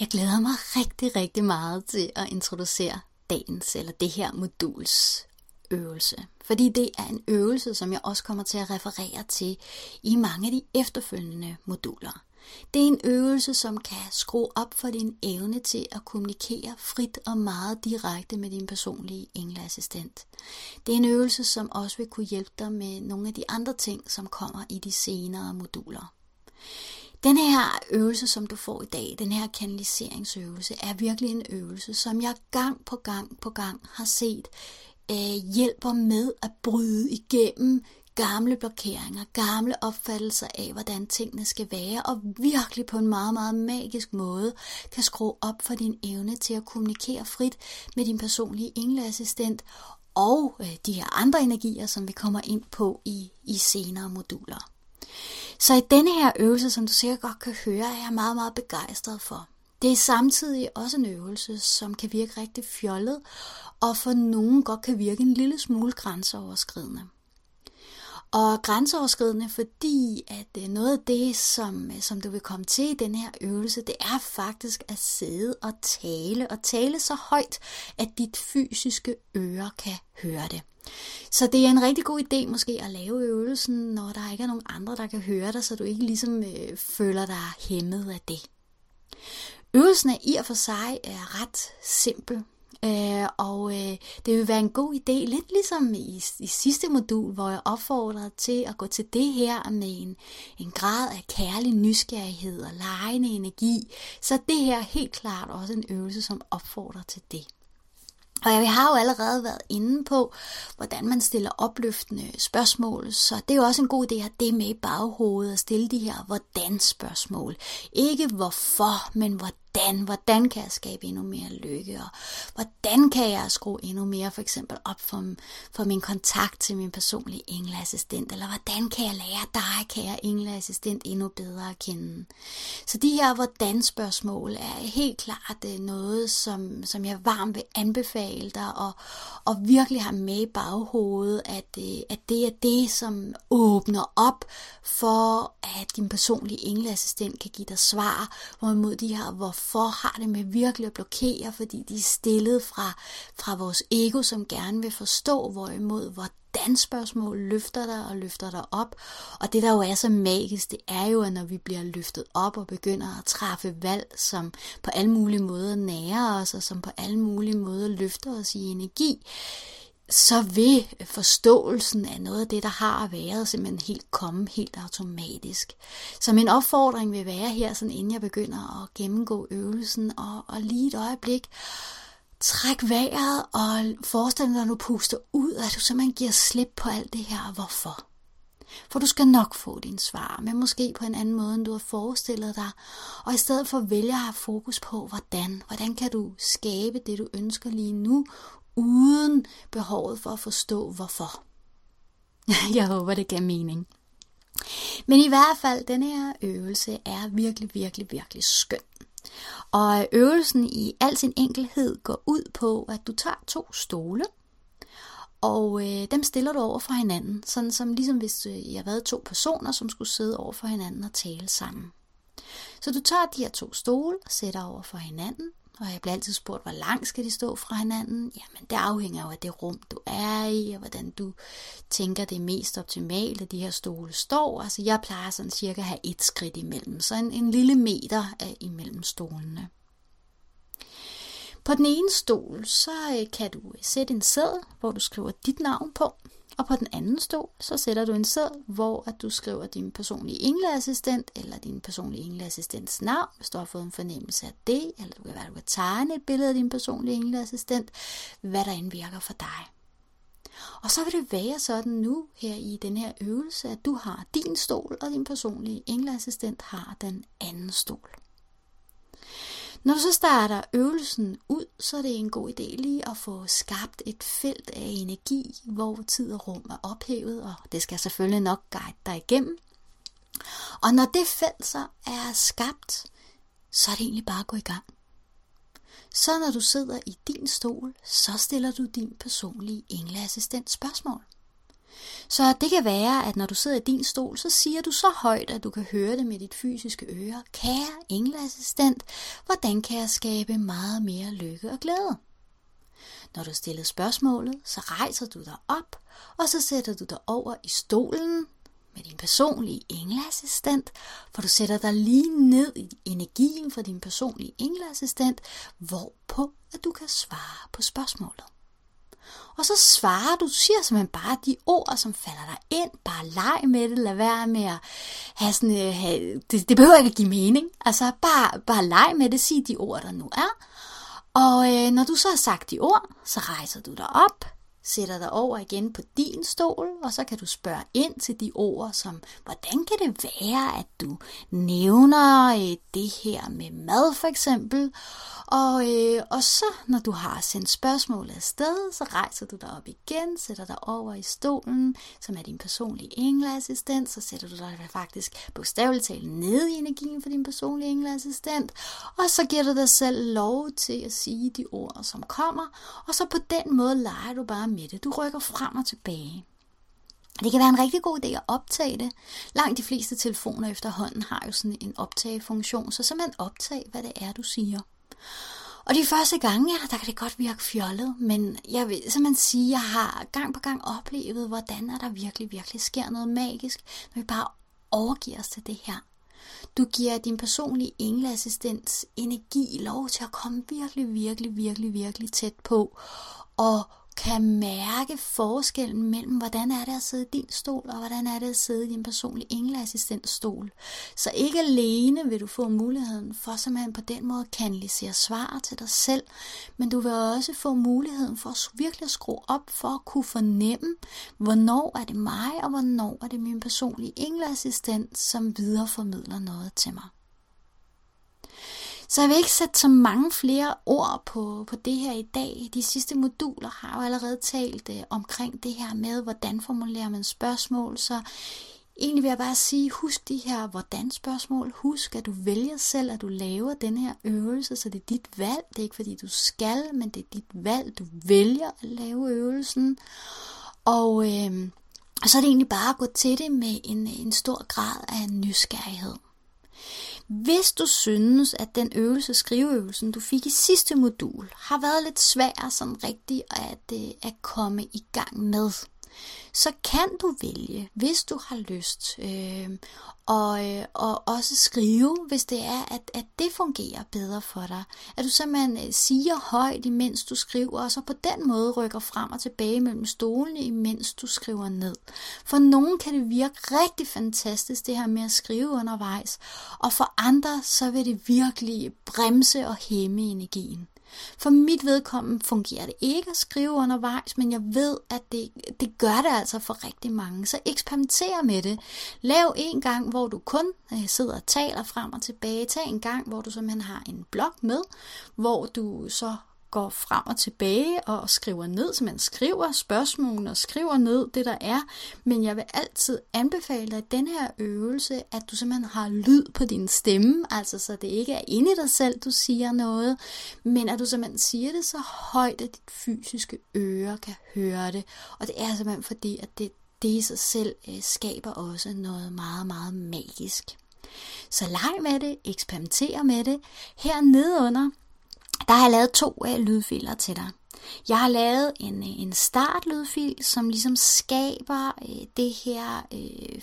Jeg glæder mig rigtig, rigtig meget til at introducere dagens, eller det her moduls øvelse. Fordi det er en øvelse, som jeg også kommer til at referere til i mange af de efterfølgende moduler. Det er en øvelse, som kan skrue op for din evne til at kommunikere frit og meget direkte med din personlige engleassistent. Det er en øvelse, som også vil kunne hjælpe dig med nogle af de andre ting, som kommer i de senere moduler. Den her øvelse, som du får i dag, den her kanaliseringsøvelse, er virkelig en øvelse, som jeg gang på gang på gang har set øh, hjælper med at bryde igennem gamle blokeringer, gamle opfattelser af, hvordan tingene skal være, og virkelig på en meget, meget magisk måde kan skrue op for din evne til at kommunikere frit med din personlige engleassistent og øh, de her andre energier, som vi kommer ind på i, i senere moduler. Så i denne her øvelse, som du sikkert godt kan høre, er jeg meget, meget begejstret for. Det er samtidig også en øvelse, som kan virke rigtig fjollet, og for nogen godt kan virke en lille smule grænseoverskridende. Og grænseoverskridende, fordi at øh, noget af det, som, øh, som du vil komme til i den her øvelse, det er faktisk at sidde og tale, og tale så højt, at dit fysiske øre kan høre det. Så det er en rigtig god idé måske at lave øvelsen, når der ikke er nogen andre, der kan høre dig, så du ikke ligesom øh, føler dig hæmmet af det. Øvelsen er i og for sig er ret simpel, Øh, og øh, det vil være en god idé, lidt ligesom i, i sidste modul, hvor jeg opfordrede til at gå til det her med en, en grad af kærlig nysgerrighed og lejende energi, så det her er helt klart også en øvelse, som opfordrer til det. Og jeg har jo allerede været inde på, hvordan man stiller opløftende spørgsmål, så det er jo også en god idé at have det med i baghovedet at stille de her hvordan spørgsmål. Ikke hvorfor, men hvordan hvordan, hvordan kan jeg skabe endnu mere lykke, og hvordan kan jeg skrue endnu mere for eksempel op for, for min kontakt til min personlige engleassistent, eller hvordan kan jeg lære dig, kære engleassistent, endnu bedre at kende. Så de her hvordan spørgsmål er helt klart øh, noget, som, som jeg varmt vil anbefale dig, og, og virkelig har med i baghovedet, at, øh, at det er det, som åbner op for, at din personlige engleassistent kan give dig svar, hvorimod de her hvor for har det med virkelig at blokere, fordi de er stillet fra, fra vores ego, som gerne vil forstå, hvorimod hvordan spørgsmål løfter dig og løfter dig op. Og det, der jo er så magisk, det er jo, at når vi bliver løftet op og begynder at træffe valg, som på alle mulige måder nærer os, og som på alle mulige måder løfter os i energi, så vil forståelsen af noget af det, der har været, simpelthen helt komme helt automatisk. Så min opfordring vil være her, sådan inden jeg begynder at gennemgå øvelsen, og, og lige et øjeblik, træk vejret og forestil dig, når du puster ud, at du simpelthen giver slip på alt det her, hvorfor. For du skal nok få din svar, men måske på en anden måde, end du har forestillet dig. Og i stedet for vælge at have fokus på, hvordan. Hvordan kan du skabe det, du ønsker lige nu, uden behovet for at forstå hvorfor. Jeg håber, det giver mening. Men i hvert fald, den her øvelse er virkelig, virkelig, virkelig skøn. Og øvelsen i al sin enkelhed går ud på, at du tager to stole, og øh, dem stiller du over for hinanden, sådan som ligesom hvis øh, jeg havde to personer, som skulle sidde over for hinanden og tale sammen. Så du tager de her to stole og sætter over for hinanden, og jeg bliver altid spurgt, hvor langt skal de stå fra hinanden? Jamen, det afhænger jo af det rum, du er i, og hvordan du tænker, det er mest optimalt, at de her stole står. Altså, jeg plejer sådan cirka at have et skridt imellem, så en, en lille meter er imellem stolene. På den ene stol, så øh, kan du øh, sætte en sæd, hvor du skriver dit navn på. Og på den anden stol, så sætter du en seddel, hvor at du skriver din personlige engleassistent, eller din personlige engleassistents navn, hvis du har fået en fornemmelse af det, eller du kan være, du kan tegne et billede af din personlige engleassistent, hvad der indvirker for dig. Og så vil det være sådan nu her i den her øvelse, at du har din stol, og din personlige engleassistent har den anden stol. Når du så starter øvelsen ud, så er det en god idé lige at få skabt et felt af energi, hvor tid og rum er ophævet, og det skal selvfølgelig nok guide dig igennem. Og når det felt så er skabt, så er det egentlig bare at gå i gang. Så når du sidder i din stol, så stiller du din personlige engleassistent spørgsmål. Så det kan være, at når du sidder i din stol, så siger du så højt, at du kan høre det med dit fysiske øre. Kære engleassistent, hvordan kan jeg skabe meget mere lykke og glæde? Når du stiller spørgsmålet, så rejser du dig op, og så sætter du dig over i stolen med din personlige engleassistent, for du sætter dig lige ned i energien fra din personlige engleassistent, hvorpå at du kan svare på spørgsmålet. Og så svarer du, du siger simpelthen bare de ord, som falder dig ind. Bare leg med det, lad være med at have sådan, uh, have, det, det behøver ikke at give mening. Altså bare, bare leg med det, sig de ord, der nu er. Og øh, når du så har sagt de ord, så rejser du dig op, sætter dig over igen på din stol, og så kan du spørge ind til de ord, som hvordan kan det være, at du nævner øh, det her med mad for eksempel, og, øh, og så, når du har sendt spørgsmålet afsted, så rejser du dig op igen, sætter dig over i stolen, som er din personlige engleassistent, så sætter du dig faktisk bogstaveligt talt ned i energien for din personlige engleassistent, og så giver du dig selv lov til at sige de ord, som kommer, og så på den måde leger du bare med det. Du rykker frem og tilbage. Det kan være en rigtig god idé at optage det. Langt de fleste telefoner efterhånden har jo sådan en optagefunktion, så simpelthen optag, hvad det er, du siger. Og de første gange, ja, der kan det godt virke fjollet, men jeg vil simpelthen sige, at jeg har gang på gang oplevet, hvordan er der virkelig, virkelig sker noget magisk, når vi bare overgiver os til det her. Du giver din personlige engleassistens energi lov til at komme virkelig, virkelig, virkelig, virkelig tæt på, og kan mærke forskellen mellem, hvordan er det at sidde i din stol, og hvordan er det at sidde i din personlige engleassistentstol. Så ikke alene vil du få muligheden for simpelthen på den måde kanalisere svar til dig selv, men du vil også få muligheden for at virkelig skrue op for at kunne fornemme, hvornår er det mig, og hvornår er det min personlige engleassistent, som videreformidler noget til mig. Så jeg vil ikke sætte så mange flere ord på, på det her i dag. De sidste moduler har jo allerede talt øh, omkring det her med, hvordan formulerer man spørgsmål. Så egentlig vil jeg bare sige, husk de her hvordan spørgsmål. Husk, at du vælger selv, at du laver den her øvelse, så det er dit valg. Det er ikke fordi du skal, men det er dit valg. Du vælger at lave øvelsen. Og øh, så er det egentlig bare at gå til det med en, en stor grad af nysgerrighed. Hvis du synes, at den øvelse, skriveøvelsen, du fik i sidste modul, har været lidt svær sådan rigtig at, øh, at komme i gang med, så kan du vælge, hvis du har lyst, øh, og, øh, og også skrive, hvis det er, at, at det fungerer bedre for dig. At du simpelthen øh, siger højt, imens du skriver, og så på den måde rykker frem og tilbage mellem stolene, imens du skriver ned. For nogen kan det virke rigtig fantastisk, det her med at skrive undervejs, og for andre, så vil det virkelig bremse og hæmme energien. For mit vedkommende fungerer det ikke at skrive undervejs, men jeg ved, at det, det gør det altså for rigtig mange. Så eksperimenter med det. Lav en gang, hvor du kun øh, sidder og taler frem og tilbage. Tag en gang, hvor du simpelthen har en blog med, hvor du så går frem og tilbage og skriver ned, så man skriver spørgsmålene og skriver ned det, der er. Men jeg vil altid anbefale dig i den her øvelse, at du simpelthen har lyd på din stemme, altså så det ikke er inde i dig selv, du siger noget, men at du simpelthen siger det så højt, at dit fysiske øre kan høre det. Og det er simpelthen fordi, at det, det i sig selv øh, skaber også noget meget, meget magisk. Så leg med det, eksperimenter med det. Her nedenunder, der har jeg lavet to øh, lydfiler til dig. Jeg har lavet en, øh, en startlydfil, som ligesom skaber øh, det her øh,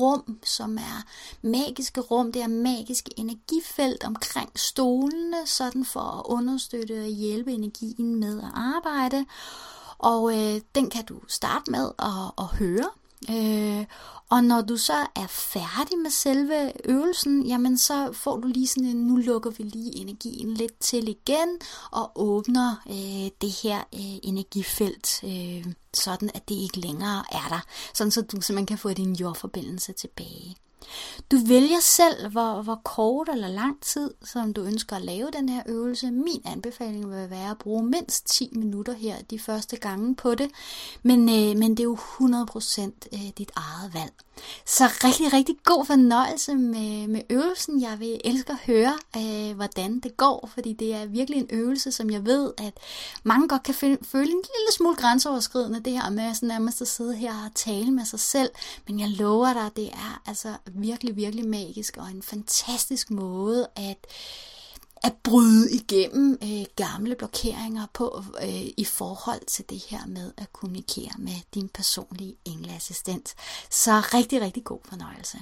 rum, som er magiske rum, det er magiske energifelt omkring stolene, sådan for at understøtte og hjælpe energien med at arbejde. Og øh, den kan du starte med at, at høre. Øh, og når du så er færdig med selve øvelsen, jamen så får du lige sådan en, nu lukker vi lige energien lidt til igen, og åbner øh, det her øh, energifelt, øh, sådan at det ikke længere er der. Sådan så du simpelthen kan få din jordforbindelse tilbage. Du vælger selv, hvor, hvor kort eller lang tid, som du ønsker at lave den her øvelse. Min anbefaling vil være at bruge mindst 10 minutter her de første gange på det, men, øh, men det er jo 100% øh, dit eget valg. Så rigtig, rigtig god fornøjelse med, med øvelsen. Jeg vil elske at høre, øh, hvordan det går, fordi det er virkelig en øvelse, som jeg ved, at mange godt kan føle, føle en lille smule grænseoverskridende, det her med sådan nærmest at sidde her og tale med sig selv. Men jeg lover dig, det er altså virkelig, virkelig magisk og en fantastisk måde at at bryde igennem øh, gamle blokeringer på øh, i forhold til det her med at kommunikere med din personlige engleassistent. Så rigtig, rigtig god fornøjelse.